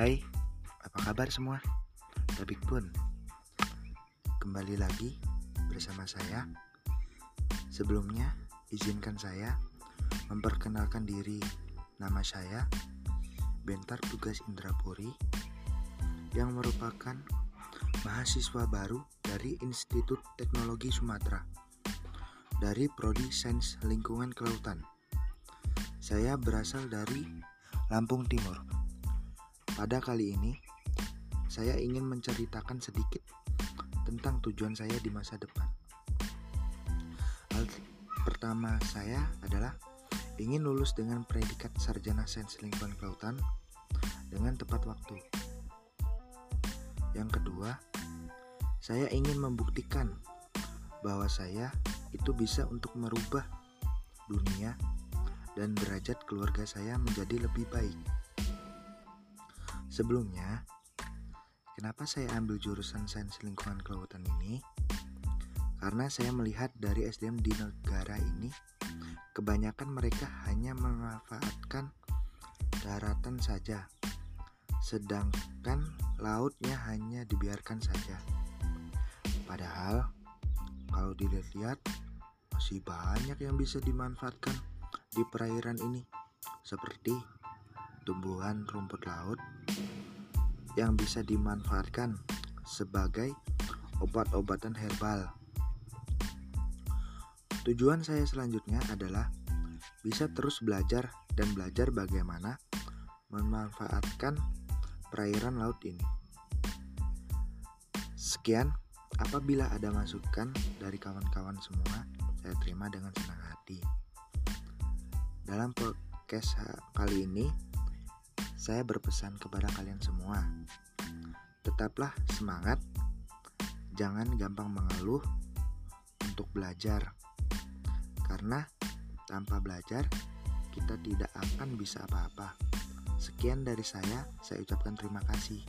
Hai, apa kabar semua? Topik pun. Kembali lagi bersama saya. Sebelumnya, izinkan saya memperkenalkan diri. Nama saya Bentar Tugas Indrapuri Yang merupakan mahasiswa baru dari Institut Teknologi Sumatera Dari Prodi Sains Lingkungan Kelautan. Saya berasal dari Lampung Timur pada kali ini, saya ingin menceritakan sedikit tentang tujuan saya di masa depan. Hal pertama saya adalah ingin lulus dengan predikat sarjana sains lingkungan kelautan dengan tepat waktu. Yang kedua, saya ingin membuktikan bahwa saya itu bisa untuk merubah dunia dan derajat keluarga saya menjadi lebih baik. Sebelumnya, kenapa saya ambil jurusan sains lingkungan kelautan ini? Karena saya melihat dari SDM di negara ini, kebanyakan mereka hanya memanfaatkan daratan saja, sedangkan lautnya hanya dibiarkan saja. Padahal, kalau dilihat-lihat, masih banyak yang bisa dimanfaatkan di perairan ini, seperti tumbuhan rumput laut yang bisa dimanfaatkan sebagai obat-obatan herbal. Tujuan saya selanjutnya adalah bisa terus belajar dan belajar bagaimana memanfaatkan perairan laut ini. Sekian, apabila ada masukan dari kawan-kawan semua, saya terima dengan senang hati. Dalam podcast kali ini, saya berpesan kepada kalian semua, tetaplah semangat, jangan gampang mengeluh untuk belajar, karena tanpa belajar kita tidak akan bisa apa-apa. Sekian dari saya, saya ucapkan terima kasih.